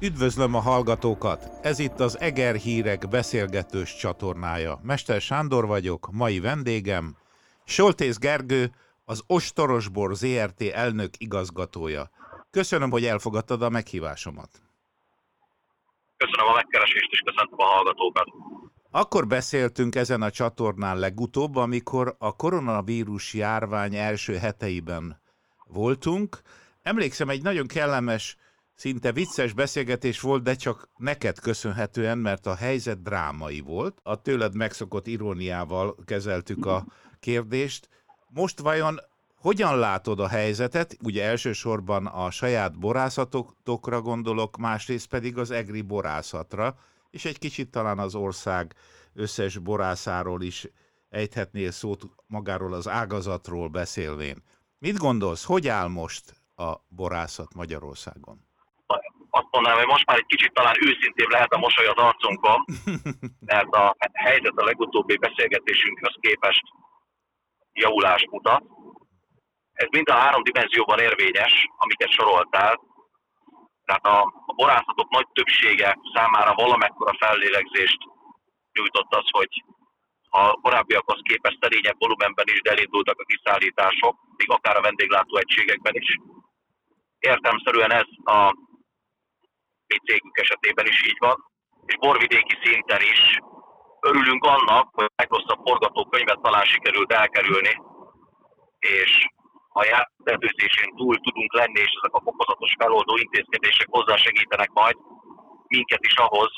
Üdvözlöm a hallgatókat! Ez itt az Eger Hírek beszélgetős csatornája. Mester Sándor vagyok, mai vendégem Soltész Gergő, az Ostorosbor ZRT elnök igazgatója. Köszönöm, hogy elfogadtad a meghívásomat. Köszönöm a megkeresést, és köszönöm a hallgatókat. Akkor beszéltünk ezen a csatornán legutóbb, amikor a koronavírus járvány első heteiben voltunk. Emlékszem, egy nagyon kellemes, szinte vicces beszélgetés volt, de csak neked köszönhetően, mert a helyzet drámai volt. A tőled megszokott iróniával kezeltük a kérdést. Most vajon hogyan látod a helyzetet? Ugye elsősorban a saját borászatokra gondolok, másrészt pedig az egri borászatra, és egy kicsit talán az ország összes borászáról is ejthetnél szót magáról az ágazatról beszélvén. Mit gondolsz, hogy áll most a borászat Magyarországon? Azt mondanám, hogy most már egy kicsit talán őszintén lehet a mosoly az arcunkon, mert a helyzet a legutóbbi beszélgetésünkhöz képest javulást mutat. Ez mind a három dimenzióban érvényes, amiket soroltál. Tehát a, a borászatok nagy többsége számára valamekkora fellélegzést nyújtott az, hogy a korábbiakhoz képest szerényebb volumenben is elindultak a kiszállítások, még akár a vendéglátó egységekben is. Értelmszerűen ez a mi cégünk esetében is így van, és borvidéki szinten is örülünk annak, hogy megrosszabb forgatókönyvet talán sikerült elkerülni, és a jártetőzésén túl tudunk lenni, és ezek a fokozatos feloldó intézkedések hozzásegítenek majd minket is ahhoz,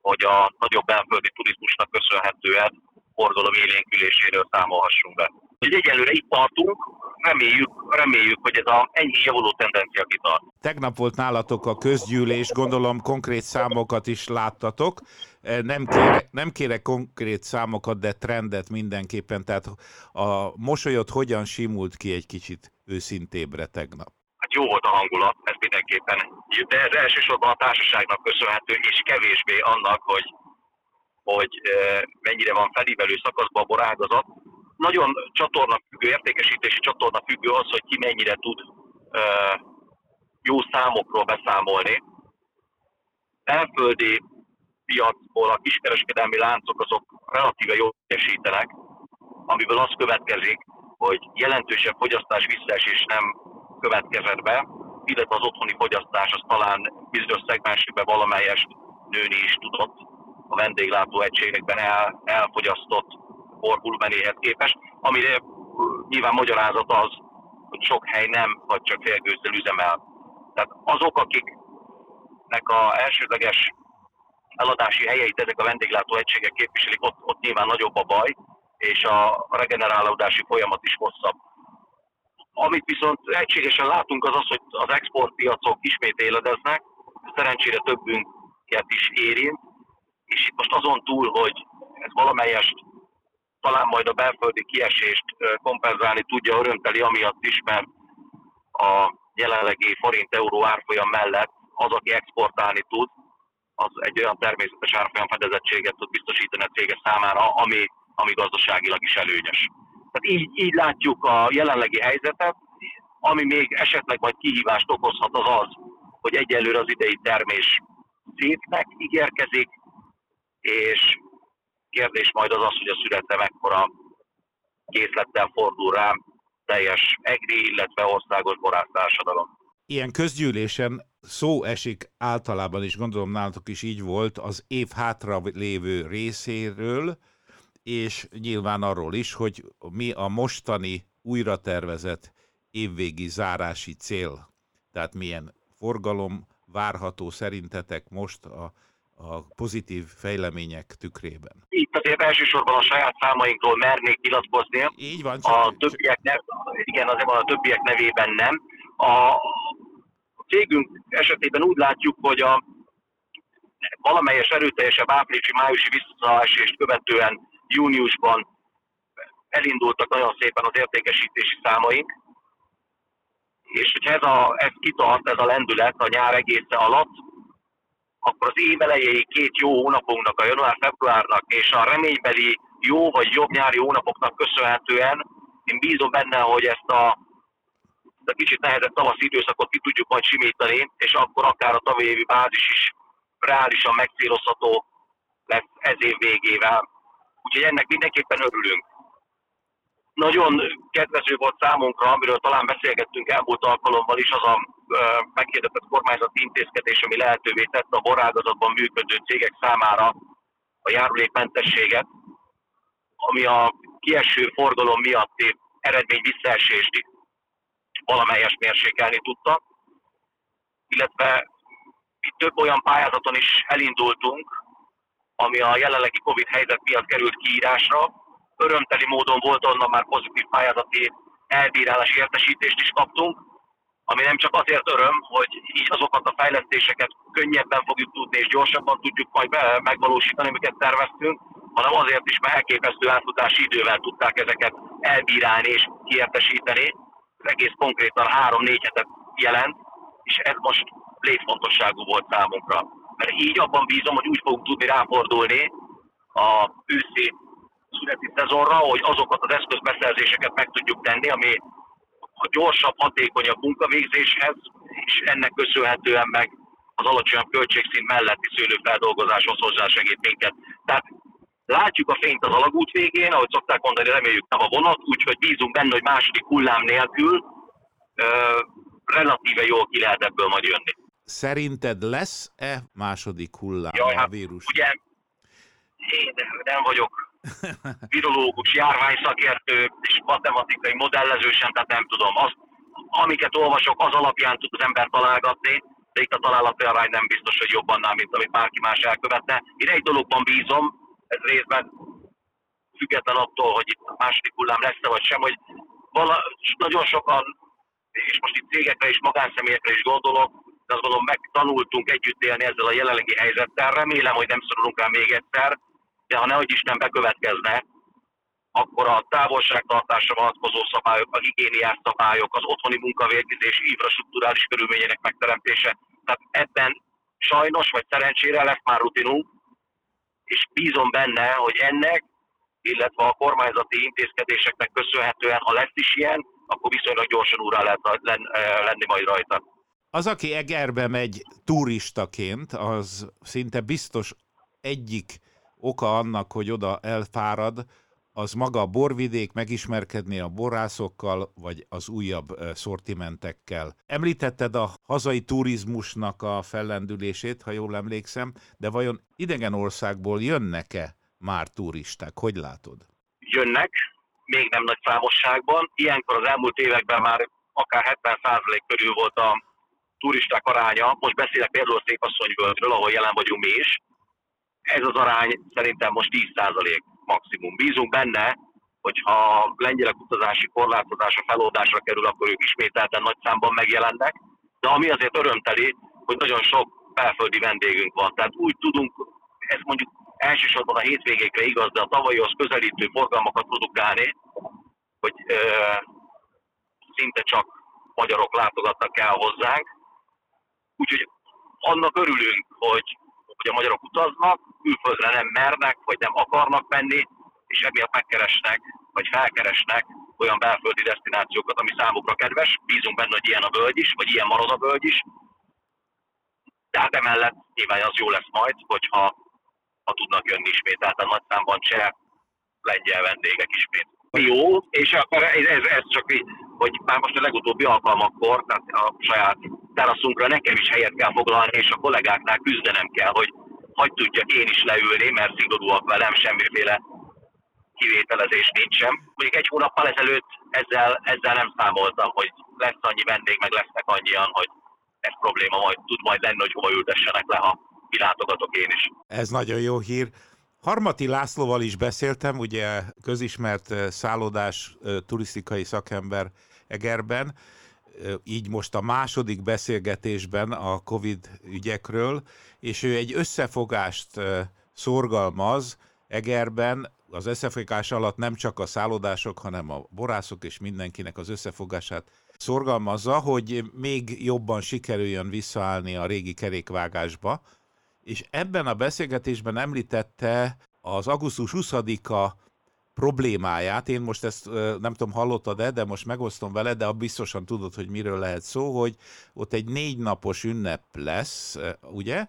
hogy a nagyobb belföldi turizmusnak köszönhetően forgalom élénküléséről számolhassunk be. Úgyhogy egyelőre itt tartunk, reméljük, reméljük, hogy ez a ennyi javuló tendencia kitart. Tegnap volt nálatok a közgyűlés, gondolom konkrét számokat is láttatok. Nem kérek, nem kérek konkrét számokat, de trendet mindenképpen. Tehát a mosolyod hogyan simult ki egy kicsit őszintébbre tegnap? Hát jó volt a hangulat, ez mindenképpen. De ez elsősorban a társaságnak köszönhető, és kevésbé annak, hogy, hogy mennyire van felívelő szakaszban a borágazat nagyon csatorna függő, értékesítési csatorna függő az, hogy ki mennyire tud uh, jó számokról beszámolni. Elföldi piacból a kiskereskedelmi láncok azok relatíve jól teljesítenek, amiből az következik, hogy jelentősebb fogyasztás visszaesés nem következett be, illetve az otthoni fogyasztás az talán bizonyos szegmensekben valamelyest nőni is tudott a vendéglátó egységekben el, elfogyasztott borvolumenéhez képest, amire nyilván magyarázat az, hogy sok hely nem, vagy csak félgőzzel üzemel. Tehát azok, akiknek a elsődleges eladási helyeit ezek a vendéglátó egységek képviselik, ott, ott nyilván nagyobb a baj, és a regenerálódási folyamat is hosszabb. Amit viszont egységesen látunk, az az, hogy az exportpiacok ismét éledeznek, szerencsére többünket is érint, és itt most azon túl, hogy ez valamelyest talán majd a belföldi kiesést kompenzálni tudja örömteli, amiatt is, mert a jelenlegi forint-euró árfolyam mellett az, aki exportálni tud, az egy olyan természetes árfolyam fedezettséget tud biztosítani a cége számára, ami, ami gazdaságilag is előnyös. Tehát így, így látjuk a jelenlegi helyzetet, ami még esetleg majd kihívást okozhat az az, hogy egyelőre az idei termés szétnek ígérkezik, és kérdés majd az az, hogy a születe mekkora készlettel fordul rám teljes EGRI, illetve országos borásztársadalom. Ilyen közgyűlésen szó esik általában is, gondolom nálatok is így volt, az év hátra lévő részéről, és nyilván arról is, hogy mi a mostani újra tervezett évvégi zárási cél, tehát milyen forgalom várható szerintetek most a a pozitív fejlemények tükrében? Itt azért elsősorban a saját számainkról mernék nyilatkozni. Így van. Csak a többiek, nev, igen, azért van a többiek nevében nem. A cégünk esetében úgy látjuk, hogy a valamelyes erőteljesebb áprilisi-májusi visszaesést követően júniusban elindultak nagyon szépen az értékesítési számaink, és hogyha ez, a, ez kitart, ez a lendület a nyár egésze alatt, akkor az év elejei két jó hónapunknak, a január-februárnak és a reménybeli jó vagy jobb nyári hónapoknak köszönhetően én bízom benne, hogy ezt a de kicsit nehezebb tavaszi időszakot ki tudjuk majd simítani, és akkor akár a tavalyi évi bázis is reálisan megcélozható lesz ez év végével. Úgyhogy ennek mindenképpen örülünk. Nagyon kedvező volt számunkra, amiről talán beszélgettünk elmúlt alkalommal is, az a meghirdetett kormányzati intézkedés, ami lehetővé tette a borágazatban működő cégek számára a járulékmentességet, ami a kieső forgalom miatti eredmény visszaesést valamelyes mérsékelni tudta, illetve itt több olyan pályázaton is elindultunk, ami a jelenlegi Covid helyzet miatt került kiírásra. Örömteli módon volt onnan már pozitív pályázati elbírálási értesítést is kaptunk, ami nem csak azért öröm, hogy így azokat a fejlesztéseket könnyebben fogjuk tudni és gyorsabban tudjuk majd megvalósítani, amiket terveztünk, hanem azért is, mert elképesztő átfutási idővel tudták ezeket elbírálni és kiértesíteni. Ez egész konkrétan három-négy hetet jelent, és ez most létfontosságú volt számunkra. Mert így abban bízom, hogy úgy fogunk tudni ráfordulni a őszi születi szezonra, hogy azokat az eszközbeszerzéseket meg tudjuk tenni, ami a gyorsabb, hatékonyabb munkavégzéshez, és ennek köszönhetően meg az alacsonyabb költségszint melletti szőlőfeldolgozáshoz hozzásegít minket. Tehát látjuk a fényt az alagút végén, ahogy szokták mondani, reméljük nem a vonat, úgyhogy bízunk benne, hogy második hullám nélkül ö, relatíve jól ki lehet ebből majd jönni. Szerinted lesz-e második hullám Jaj, a hát vírus? Ugye én nem vagyok virológus, járványszakértő és matematikai modellező sem, tehát nem tudom. Azt, amiket olvasok, az alapján tud az ember találgatni, de itt a találati arány nem biztos, hogy jobban annál, mint amit bárki más elkövetne. Én egy dologban bízom, ez részben független attól, hogy itt a második hullám lesz-e vagy sem, hogy vala, nagyon sokan, és most itt cégekre és magánszemélyekre is gondolok, de azt gondolom megtanultunk együtt élni ezzel a jelenlegi helyzettel. Remélem, hogy nem szorulunk rá még egyszer, de ha nehogy Isten bekövetkezne, akkor a távolságtartásra vonatkozó szabályok, a higiéniás szabályok, az otthoni munkavégzés, infrastruktúrális körülményének megteremtése. Tehát ebben sajnos vagy szerencsére lesz már rutinunk, és bízom benne, hogy ennek, illetve a kormányzati intézkedéseknek köszönhetően, ha lesz is ilyen, akkor viszonylag gyorsan úrá lehet lenni majd rajta. Az, aki Egerbe megy turistaként, az szinte biztos egyik oka annak, hogy oda elfárad, az maga a borvidék, megismerkedni a borászokkal, vagy az újabb szortimentekkel. Említetted a hazai turizmusnak a fellendülését, ha jól emlékszem, de vajon idegen országból jönnek-e már turisták? Hogy látod? Jönnek, még nem nagy számosságban. Ilyenkor az elmúlt években már akár 70% körül volt a turisták aránya. Most beszélek például Szépasszonyvölgyről, ahol jelen vagyunk mi is ez az arány szerintem most 10% maximum. Bízunk benne, hogyha lengyelek utazási korlátozása feloldásra kerül, akkor ők ismételten nagy számban megjelennek. De ami azért örömteli, hogy nagyon sok belföldi vendégünk van. Tehát úgy tudunk, ez mondjuk elsősorban a hétvégékre igaz, de a tavalyhoz közelítő forgalmakat produkálni, hogy ö, szinte csak magyarok látogatnak el hozzánk. Úgyhogy annak örülünk, hogy hogy a magyarok utaznak, külföldre nem mernek, vagy nem akarnak menni, és emiatt megkeresnek, vagy felkeresnek olyan belföldi destinációkat, ami számukra kedves. Bízunk benne, hogy ilyen a völgy is, vagy ilyen marad a völgy is. De hát emellett nyilván az jó lesz majd, hogyha ha tudnak jönni ismételten nagy számban cseh, lengyel vendégek ismét. Jó, és akkor ez, ez, ez csak így, hogy már most a legutóbbi alkalmakkor, tehát a saját teraszunkra nekem is helyet kell foglalni, és a kollégáknál küzdenem kell, hogy hogy tudjak én is leülni, mert szigorúak velem, semmiféle kivételezés nincsen. Még egy hónappal ezelőtt ezzel, ezzel nem számoltam, hogy lesz annyi vendég, meg lesznek annyian, hogy ez probléma majd tud majd lenni, hogy hova ültessenek le, ha kilátogatok én is. Ez nagyon jó hír. Harmati Lászlóval is beszéltem, ugye közismert szállodás turisztikai szakember Egerben, így most a második beszélgetésben a Covid ügyekről, és ő egy összefogást szorgalmaz Egerben, az összefogás alatt nem csak a szállodások, hanem a borászok és mindenkinek az összefogását szorgalmazza, hogy még jobban sikerüljön visszaállni a régi kerékvágásba, és ebben a beszélgetésben említette az augusztus 20-a problémáját. Én most ezt nem tudom, hallottad-e, de most megosztom veled, de biztosan tudod, hogy miről lehet szó, hogy ott egy négy napos ünnep lesz, ugye?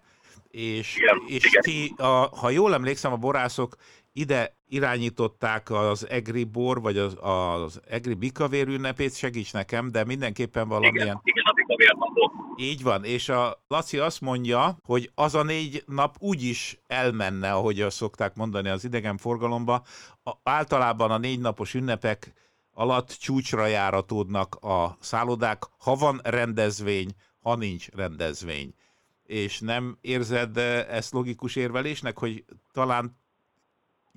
És, Igen, és igen. ti, a, ha jól emlékszem, a borászok ide irányították az egri bor, vagy az, az egri bikavér ünnepét, segíts nekem, de mindenképpen valamilyen... Igen, igen, a bikavérnapot. Így van, és a Laci azt mondja, hogy az a négy nap úgy is elmenne, ahogy azt szokták mondani az idegenforgalomba. A, általában a négy napos ünnepek alatt csúcsra járatódnak a szállodák, ha van rendezvény, ha nincs rendezvény. És nem érzed ezt logikus érvelésnek, hogy talán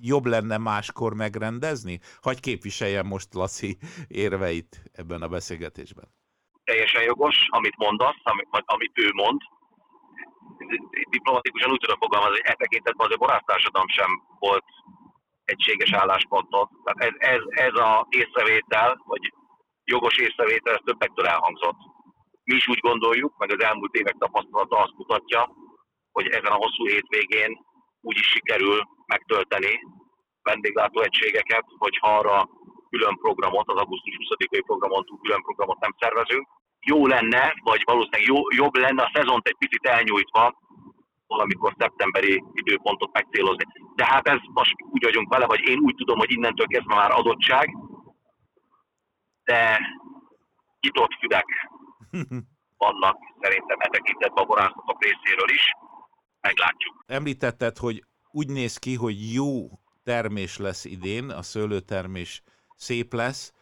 jobb lenne máskor megrendezni? Hagy képviseljem most Laci érveit ebben a beszélgetésben teljesen jogos, amit mondasz, amit, amit ő mond. Diplomatikusan úgy tudok fogalmazni, hogy e tekintetben az a borásztársadalom sem volt egységes álláspontot. Tehát ez, ez, ez a észrevétel, vagy jogos észrevétel, ez többektől elhangzott. Mi is úgy gondoljuk, meg az elmúlt évek tapasztalata azt mutatja, hogy ezen a hosszú hétvégén úgy is sikerül megtölteni vendéglátóegységeket, hogy ha arra külön programot, az augusztus 20-ai programon túl külön programot nem szervezünk. Jó lenne, vagy valószínűleg jó, jobb lenne a szezont egy picit elnyújtva, valamikor szeptemberi időpontot megcélozni. De hát ez most úgy vagyunk vele, vagy én úgy tudom, hogy innentől kezdve már adottság, de nyitott fülek vannak szerintem e tekintetben a borászatok részéről is. Meglátjuk. Említetted, hogy úgy néz ki, hogy jó termés lesz idén, a szőlőtermés szép lesz.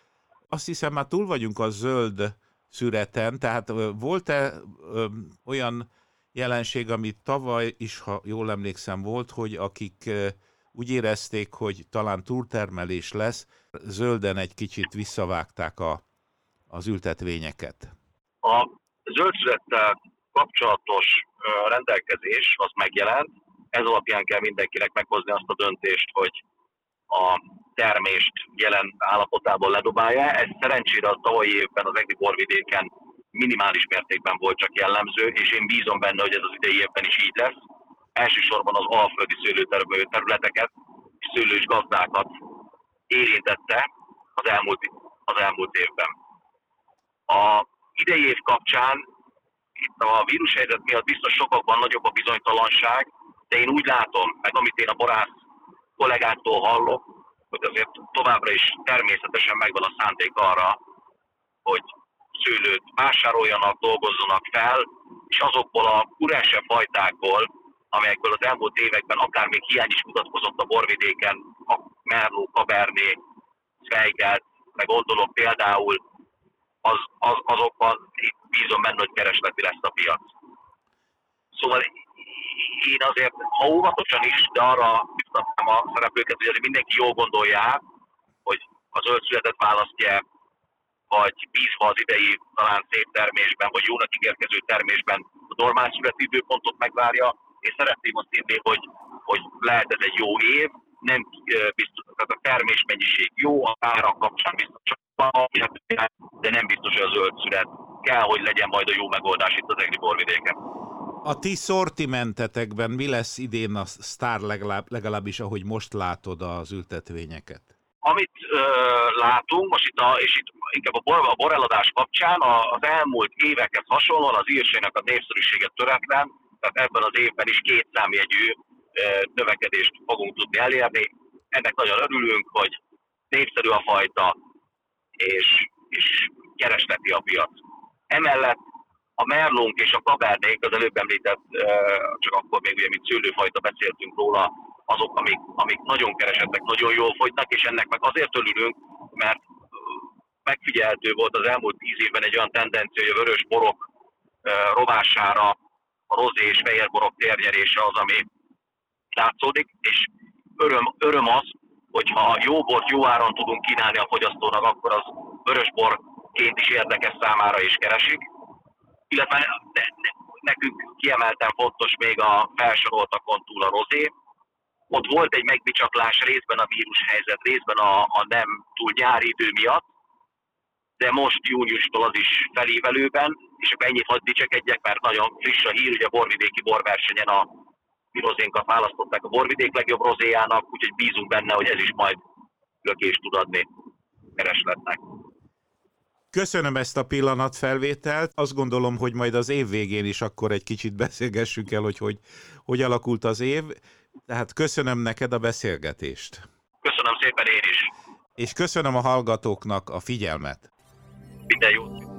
Azt hiszem már túl vagyunk a zöld szüreten, tehát volt-e olyan jelenség, amit tavaly is, ha jól emlékszem, volt, hogy akik úgy érezték, hogy talán túltermelés lesz, zölden egy kicsit visszavágták a, az ültetvényeket. A zöldszülettel kapcsolatos rendelkezés az megjelent, ez alapján kell mindenkinek meghozni azt a döntést, hogy a termést jelen állapotában ledobálja. Ez szerencsére a tavalyi évben az egri borvidéken minimális mértékben volt csak jellemző, és én bízom benne, hogy ez az idei évben is így lesz. Elsősorban az alföldi szőlőtermelő területeket és szőlős gazdákat érintette az elmúlt, az elmúlt évben. A idei év kapcsán itt a vírushelyzet miatt biztos sokakban nagyobb a bizonytalanság, de én úgy látom, meg amit én a borász kollégáktól hallok, hogy azért továbbra is természetesen megvan a szándék arra, hogy szőlőt vásároljanak, dolgozzanak fel, és azokból a kurese fajtákból, amelyekből az elmúlt években akár még hiány is mutatkozott a borvidéken, a Merló, Kaberné, Zweigelt, meg gondolok például, az, az, azokban bízom benne, hogy keresleti lesz a piac. Szóval én azért, ha óvatosan is, de arra biztatnám a szereplőket, hogy mindenki jól gondolja hogy az zöld születet választja, vagy bízva az idei talán szép termésben, vagy jónak ígérkező termésben a normál születi időpontot megvárja. Én szeretném azt írni, hogy, hogy lehet ez egy jó év, nem biztos, tehát a termés mennyiség jó, a árak kapcsán biztos, de nem biztos, hogy a zöld szület kell, hogy legyen majd a jó megoldás itt az egri borvidéken. A ti szortimentetekben mi lesz idén a sztár legalább, legalábbis, ahogy most látod az ültetvényeket? Amit ö, látunk, most itt, a, és itt inkább a, bor, a boreladás kapcsán az elmúlt évekhez hasonlóan az írsének a népszerűséget töretlen, tehát ebben az évben is két számjegyű növekedést fogunk tudni elérni. Ennek nagyon örülünk, hogy népszerű a fajta, és, és keresleti a piac. Emellett a merlónk és a kaberdék, az előbb említett, csak akkor még ugye, mint szőlőfajta beszéltünk róla, azok, amik, amik nagyon keresettek, nagyon jól fogynak, és ennek meg azért örülünk, mert megfigyelhető volt az elmúlt tíz évben egy olyan tendencia, hogy a vörös borok rovására a rozé és fehér borok térnyerése az, ami látszódik, és öröm, öröm az, hogyha jó bort jó áron tudunk kínálni a fogyasztónak, akkor az vörös borként is érdekes számára is keresik illetve ne, ne, nekünk kiemelten fontos még a felsoroltakon túl a rozé. Ott volt egy megbicsaklás részben a vírushelyzet, részben a, a nem túl nyári idő miatt, de most júniustól az is felévelőben, és akkor ennyit hadd dicsekedjek, mert nagyon friss a hír, ugye a borvidéki borversenyen a mi rozénkat választották a borvidék legjobb rozéjának, úgyhogy bízunk benne, hogy ez is majd lökést tud adni keresletnek. Köszönöm ezt a pillanatfelvételt. Azt gondolom, hogy majd az év végén is akkor egy kicsit beszélgessünk el, hogy hogy, hogy alakult az év. Tehát köszönöm neked a beszélgetést. Köszönöm szépen én is. És köszönöm a hallgatóknak a figyelmet. Minden jót.